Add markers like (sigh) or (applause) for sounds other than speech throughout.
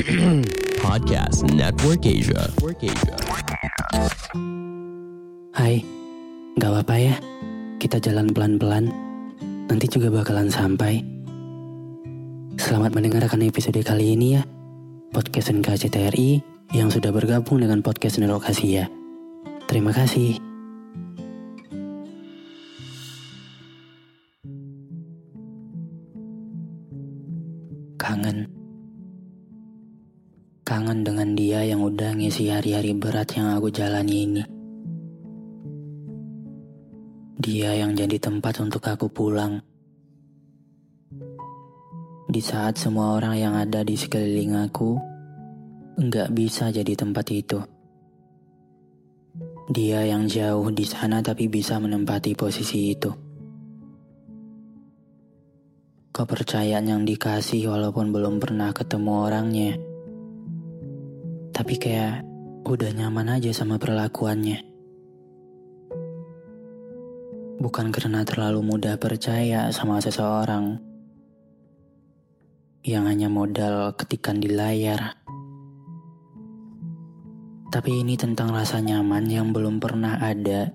(clears throat) Podcast Network Asia. Network Asia. Hai, gak apa-apa ya. Kita jalan pelan-pelan. Nanti juga bakalan sampai. Selamat mendengarkan episode kali ini ya. Podcast NKCTRI yang sudah bergabung dengan podcast Nerokasia. Terima kasih. Kangen. Kangen dengan dia yang udah ngisi hari-hari berat yang aku jalani ini. Dia yang jadi tempat untuk aku pulang. Di saat semua orang yang ada di sekeliling aku nggak bisa jadi tempat itu. Dia yang jauh di sana tapi bisa menempati posisi itu. Kepercayaan yang dikasih walaupun belum pernah ketemu orangnya. Tapi kayak udah nyaman aja sama perlakuannya. Bukan karena terlalu mudah percaya sama seseorang yang hanya modal ketikan di layar. Tapi ini tentang rasa nyaman yang belum pernah ada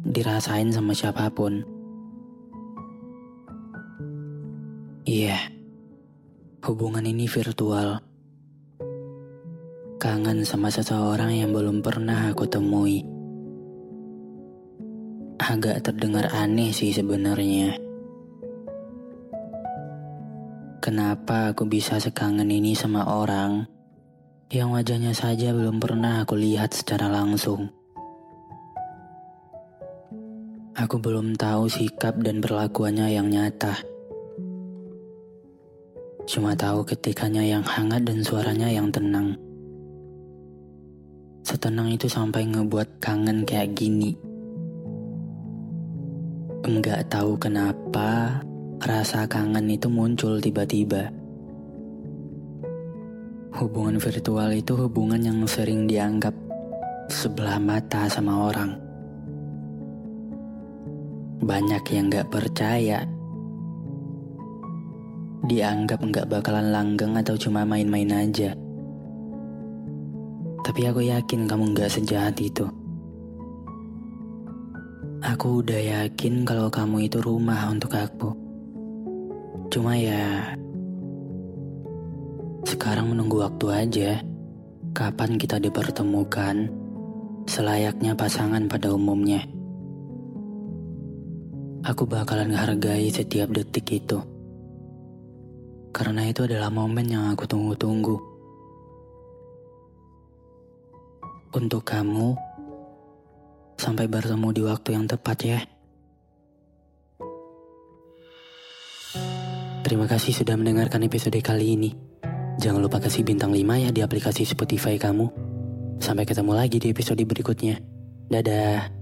dirasain sama siapa pun. Iya, hubungan ini virtual. Kangen sama seseorang yang belum pernah aku temui. Agak terdengar aneh sih sebenarnya. Kenapa aku bisa sekangen ini sama orang yang wajahnya saja belum pernah aku lihat secara langsung? Aku belum tahu sikap dan perlakuannya yang nyata. Cuma tahu ketikanya yang hangat dan suaranya yang tenang. Setenang itu sampai ngebuat kangen kayak gini. Enggak tahu kenapa rasa kangen itu muncul tiba-tiba. Hubungan virtual itu hubungan yang sering dianggap sebelah mata sama orang. Banyak yang gak percaya. Dianggap gak bakalan langgeng atau cuma main-main aja. Tapi aku yakin kamu gak sejahat itu. Aku udah yakin kalau kamu itu rumah untuk aku. Cuma ya, sekarang menunggu waktu aja. Kapan kita dipertemukan, selayaknya pasangan pada umumnya. Aku bakalan hargai setiap detik itu. Karena itu adalah momen yang aku tunggu-tunggu. Untuk kamu, sampai bertemu di waktu yang tepat ya. Terima kasih sudah mendengarkan episode kali ini. Jangan lupa kasih bintang 5 ya di aplikasi Spotify kamu. Sampai ketemu lagi di episode berikutnya. Dadah.